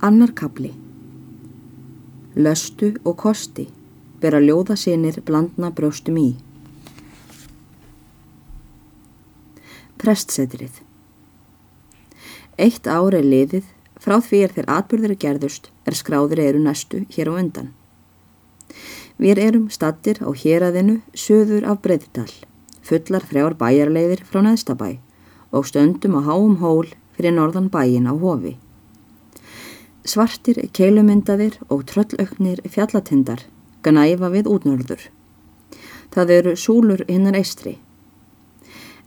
Annar kapli Löstu og kosti bera ljóða sinir blandna brjóstum í. Prestsetrið Eitt ár er liðið, frá því er þegar atbyrður er gerðust er skráður eru næstu hér á undan. Við erum stattir á héræðinu söður af Breiðdal, fullar þrjár bæjarleiðir frá neðstabæ og stöndum á háum hól fyrir norðan bæin á hofi. Svartir keilumyndaðir og tröllauknir fjallatindar gnæfa við útnörður. Það eru súlur hinnar eistri.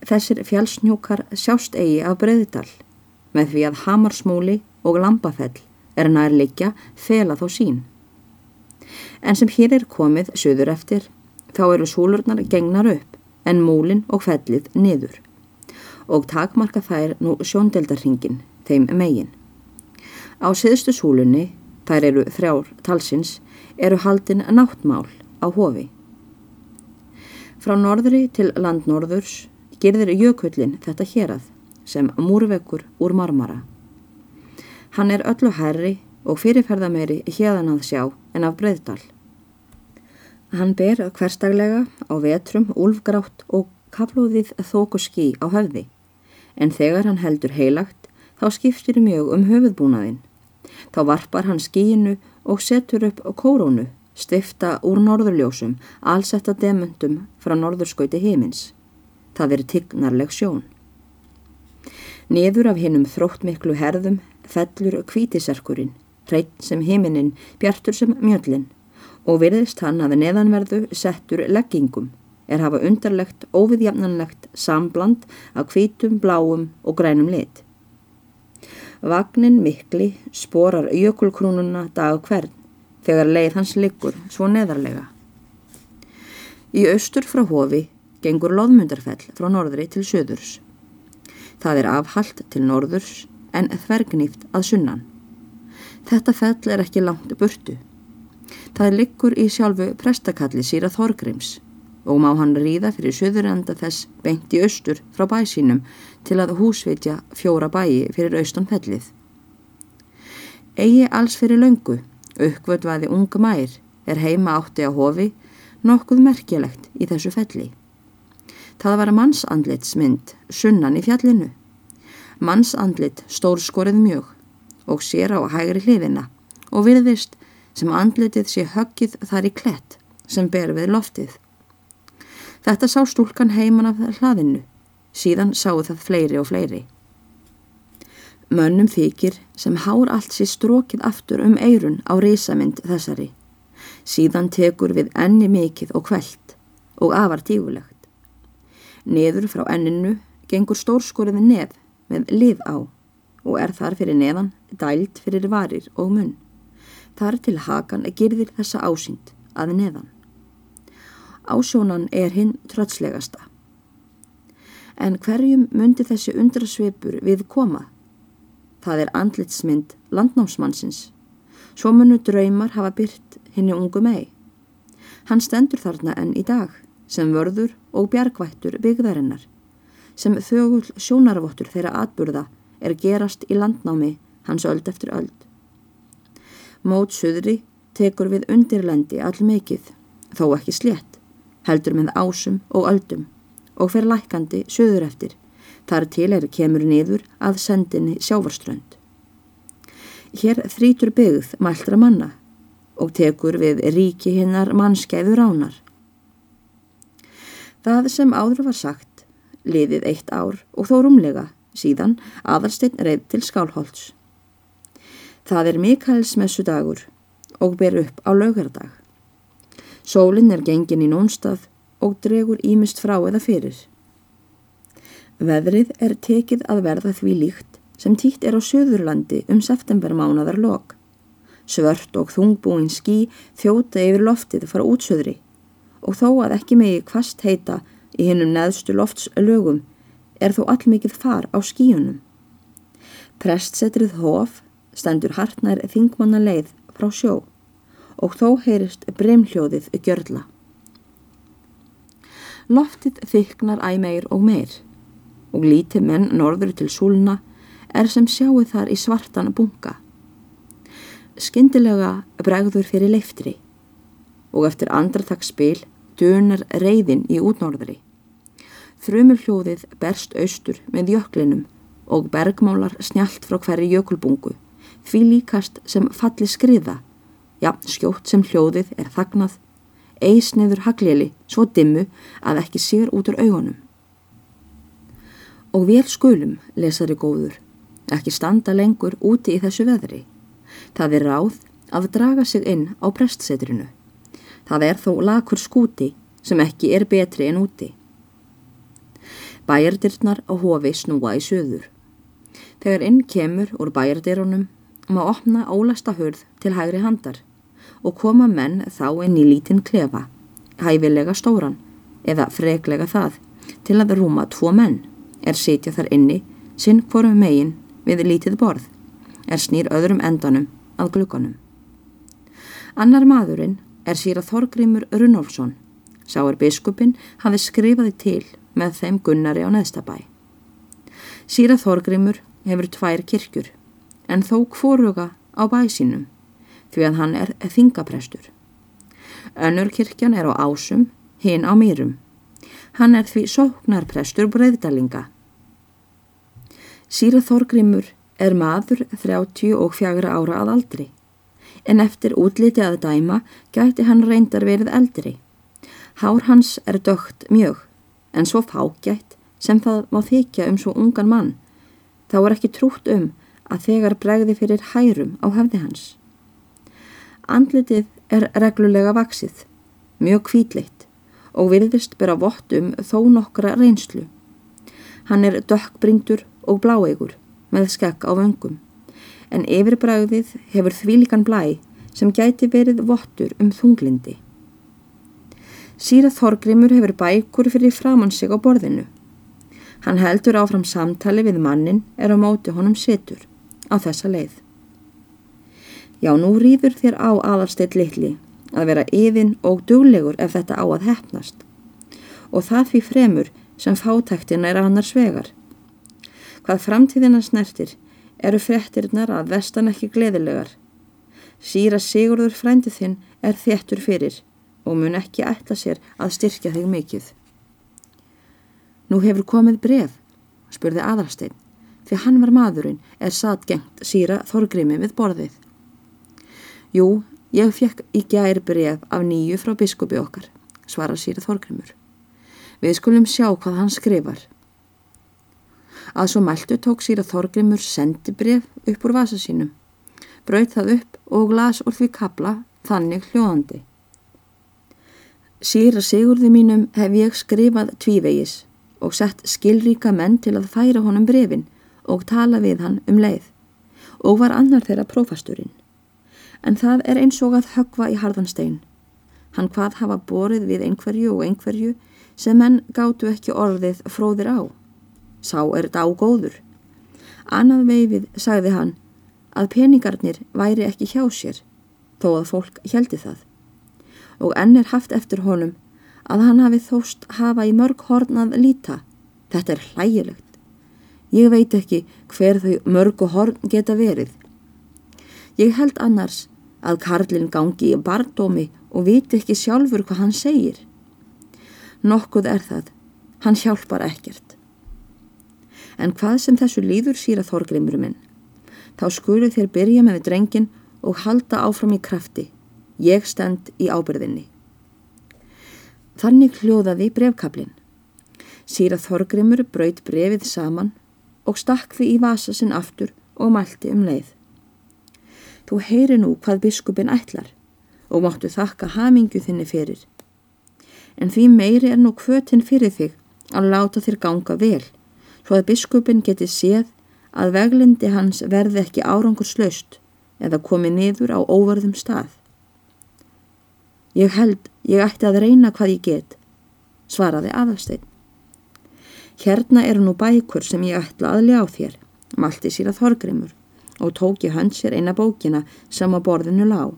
Þessir fjallsnjúkar sjást eigi af breyðdal með því að hamarsmúli og lambafell er nærleikja fela þó sín. En sem hér er komið söður eftir þá eru súlurnar gengnar upp en múlin og fellið niður og takmarka þær nú sjóndeldarhingin þeim megin. Á siðstu súlunni, þær eru þrjár talsins, eru haldin náttmál á hofi. Frá norðri til landnorðurs gerðir jökullin þetta hérað sem múrvekkur úr marmara. Hann er öllu herri og fyrirferðameiri hérðan að sjá en af breyðdal. Hann ber hverstaglega á vetrum, úlfgrátt og kaflóðið þóku skí á höfði en þegar hann heldur heilagt þá skiptir mjög um höfuðbúnaðinn Þá varpar hann skíinu og setur upp kórónu, stifta úr norðurljósum, allsetta demöntum frá norðurskauti heimins. Það er tignarleg sjón. Niður af hinnum þróttmiklu herðum fellur kvítiserkurinn, hreitt sem heiminin, bjartur sem mjöllin og virðist hann að neðanverðu settur leggingum er hafa undarlegt, óviðjafnanlegt sambland af kvítum, bláum og grænum lit. Vagnin mikli sporar jökulkrúnuna dag hvern þegar leið hans liggur svo neðarlega. Í austur frá hofi gengur loðmundarfell frá norðri til söðurs. Það er afhallt til norðurs en þvergnýft að sunnan. Þetta fell er ekki langt burtu. Það liggur í sjálfu prestakalli síra Þorgrims og má hann ríða fyrir söðurenda þess beint í austur frá bæsínum til að húsveitja fjóra bæi fyrir austanfellið. Egi alls fyrir löngu, uppvöldvaði unga mær, er heima átti á hofi, nokkuð merkjelegt í þessu felli. Það var mannsandlitsmynd, sunnan í fjallinu. Mannsandlit stórskorið mjög og sér á hægri hliðina og virðist sem andlitið sé höggið þar í klett sem ber við loftið. Þetta sá stúlkan heiman af hlaðinu, síðan sáu það fleiri og fleiri. Mönnum þykir sem hár allt sér strókið aftur um eirun á risamynd þessari. Síðan tekur við enni mikið og kveld og afar tígulegt. Neður frá enninu gengur stórskorið nef með lið á og er þar fyrir neðan dælt fyrir varir og munn. Þar til hakan gerðir þessa ásýnd að neðan. Ásjónan er hinn trötslegasta. En hverjum myndi þessi undrasveipur við koma? Það er andlitsmynd landnámsmannsins. Svo munu draumar hafa byrt henni ungu mei. Hann stendur þarna enn í dag sem vörður og bjargvættur byggðarinnar, sem þögul sjónarvottur þeirra atburða er gerast í landnámi hans öld eftir öld. Mót söðri tekur við undirlendi all mikið, þó ekki slétt heldur með ásum og öldum og fer lækandi söður eftir þar til er kemur niður að sendinni sjávarströnd. Hér þrítur byggð mæltra manna og tekur við ríki hinnar mannskeiður ánar. Það sem áður var sagt liðið eitt ár og þó rúmlega síðan aðalsteinn reyð til skálholts. Það er Mikaelsmessu dagur og ber upp á laugardag. Sólinn er gengin í nónstað og dregur ímist frá eða fyrir. Veðrið er tekið að verða því líkt sem títt er á söðurlandi um septembermánadar lok. Svört og þungbúin skí þjóta yfir loftið fara útsöðri og þó að ekki megi kvast heita í hinnum neðstu lofts lögum er þó allmikið far á skíunum. Prestsetrið hof stendur hartnær þingmanna leið frá sjó og þó heyrist breymhljóðið gjörla. Loftið þyknar æg meir og meir og lítið menn norður til súluna er sem sjáu þar í svartan bunga. skindilega bregður fyrir leiftri og eftir andratagsspil dunar reyðin í útnorðri. Þrumur hljóðið berst austur með jöklinum og bergmálar snjált frá hverju jökulbungu, því líkast sem falli skriða, já, skjótt sem hljóðið er þagnað, eis neður haglili svo dimmu að ekki sér út úr augunum. Og vel skulum, lesari góður, ekki standa lengur úti í þessu veðri. Það er ráð að draga sig inn á prestsetrinu. Það er þó lakur skúti sem ekki er betri en úti. Bæjardirnar á hofi snúa í söður. Þegar inn kemur úr bæjardirunum má opna ólasta hörð til hægri handar og koma menn þá inn í lítinn klefa, hæfilega stóran eða freglega það til að rúma tvo menn er sitja þar inni sinn hvorum megin við lítið borð er snýr öðrum endanum að glukkanum. Annar maðurinn er síra Þorgrímur Runnolfsson sá er biskupin hafi skrifaði til með þeim Gunnari á neðstabæ. Síra Þorgrímur hefur tvær kirkjur en þó kvoruga á bæsinum því að hann er þingaprestur. Önnur kirkjan er á ásum, hinn á mýrum. Hann er því sóknarprestur breyðdalinga. Síra Þorgrimur er maður 34 ára að aldri, en eftir útliti að dæma gæti hann reyndar verið eldri. Hár hans er dögt mjög, en svo fágætt sem það má þykja um svo ungan mann, þá er ekki trútt um að þegar bregði fyrir hærum á hefði hans. Andlitið er reglulega vaksið, mjög kvítleitt og virðist bera vott um þó nokkra reynslu. Hann er dökkbringdur og bláegur með skekk á vöngum, en yfirbræðið hefur þvílikan blæ sem gæti verið vottur um þunglindi. Síra Þorgrimur hefur bækur fyrir framann sig á borðinu. Hann heldur áfram samtali við mannin er á móti honum setur á þessa leið. Já, nú rýður þér á aðalsteitt litli að vera yfin og duglegur ef þetta á að hefnast og það því fremur sem fátæktina er annars vegar. Hvað framtíðina snertir eru frettirnar að vestan ekki gleðilegar. Sýra Sigurður frændið þinn er þéttur fyrir og mun ekki ætla sér að styrkja þig mikill. Nú hefur komið bref, spurði aðalstein, því hann var maðurinn er satt gengt síra þorgrimi við borðið. Jú, ég fekk í gær bref af nýju frá biskupi okkar, svara síra þorgrimur. Við skulum sjá hvað hann skrifar. Að svo mæltu tók síra Þorgrimur sendibref upp úr vasa sínum, brauð það upp og las úr því kabla þannig hljóðandi. Síra Sigurði mínum hef ég skrifað tvívegis og sett skilríka menn til að færa honum brefin og tala við hann um leið og var annar þeirra prófasturinn. En það er eins og að högva í harðan stein. Hann hvað hafa borið við einhverju og einhverju sem menn gáttu ekki orðið fróðir á. Sá er þetta ágóður. Annað veifið sagði hann að peningarnir væri ekki hjá sér, þó að fólk heldi það. Og enn er haft eftir honum að hann hafi þóst hafa í mörg hornað líta. Þetta er hlægilegt. Ég veit ekki hver þau mörgu horn geta verið. Ég held annars að Karlinn gangi í bardómi og viti ekki sjálfur hvað hann segir. Nokkuð er það, hann hjálpar ekkert. En hvað sem þessu líður síra þorgrimur minn, þá skulu þér byrja með drengin og halda áfram í krafti. Ég stend í ábyrðinni. Þannig hljóðaði brevkablin. Síra þorgrimur braut brefið saman og stakk því í vasa sinn aftur og mælti um leið. Þú heyri nú hvað biskupin ætlar og máttu þakka hamingju þinni fyrir en því meiri er nú kvötin fyrir þig að láta þér ganga vel, svo að biskupin geti séð að veglindi hans verði ekki árangur slöst eða komi niður á óvarðum stað. Ég held ég ætti að reyna hvað ég get, svaraði aðalstein. Hérna eru nú bækur sem ég ætla að ljá þér, malti sér að og tóki hans sér eina bókina sem á borðinu lág.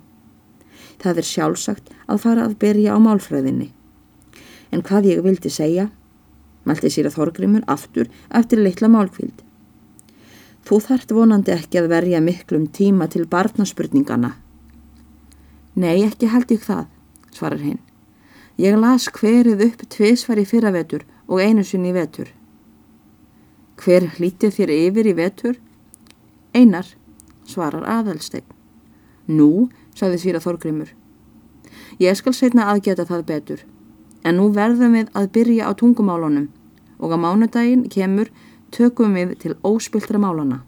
Það er sjálfsagt að fara að byrja á málfræðinni en hvað ég vildi segja, mælti sér að Þorgrimur aftur eftir litla málkvild. Þú þart vonandi ekki að verja miklum tíma til barnaspurningana. Nei, ekki held ég það, svarar hinn. Ég las hverið upp tviðsvar í fyrravetur og einu sinni í vetur. Hver hlítið þér yfir í vetur? Einar, svarar aðalstegn. Nú, sagði síra Þorgrymur. Ég skal setna aðgeta það betur, en nú verðum við að byrja á tungumálunum og á mánudaginn kemur tökum við til óspiltra málana.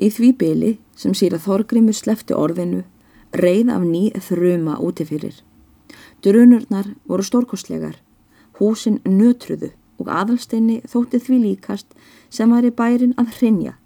Í því byli sem síra Þorgrymur slefti orðinu reið af ný þruma útifyrir. Drunurnar voru stórkostlegar, húsin nötruðu og aðalsteinni þótti því líkast sem var í bærin að hrinja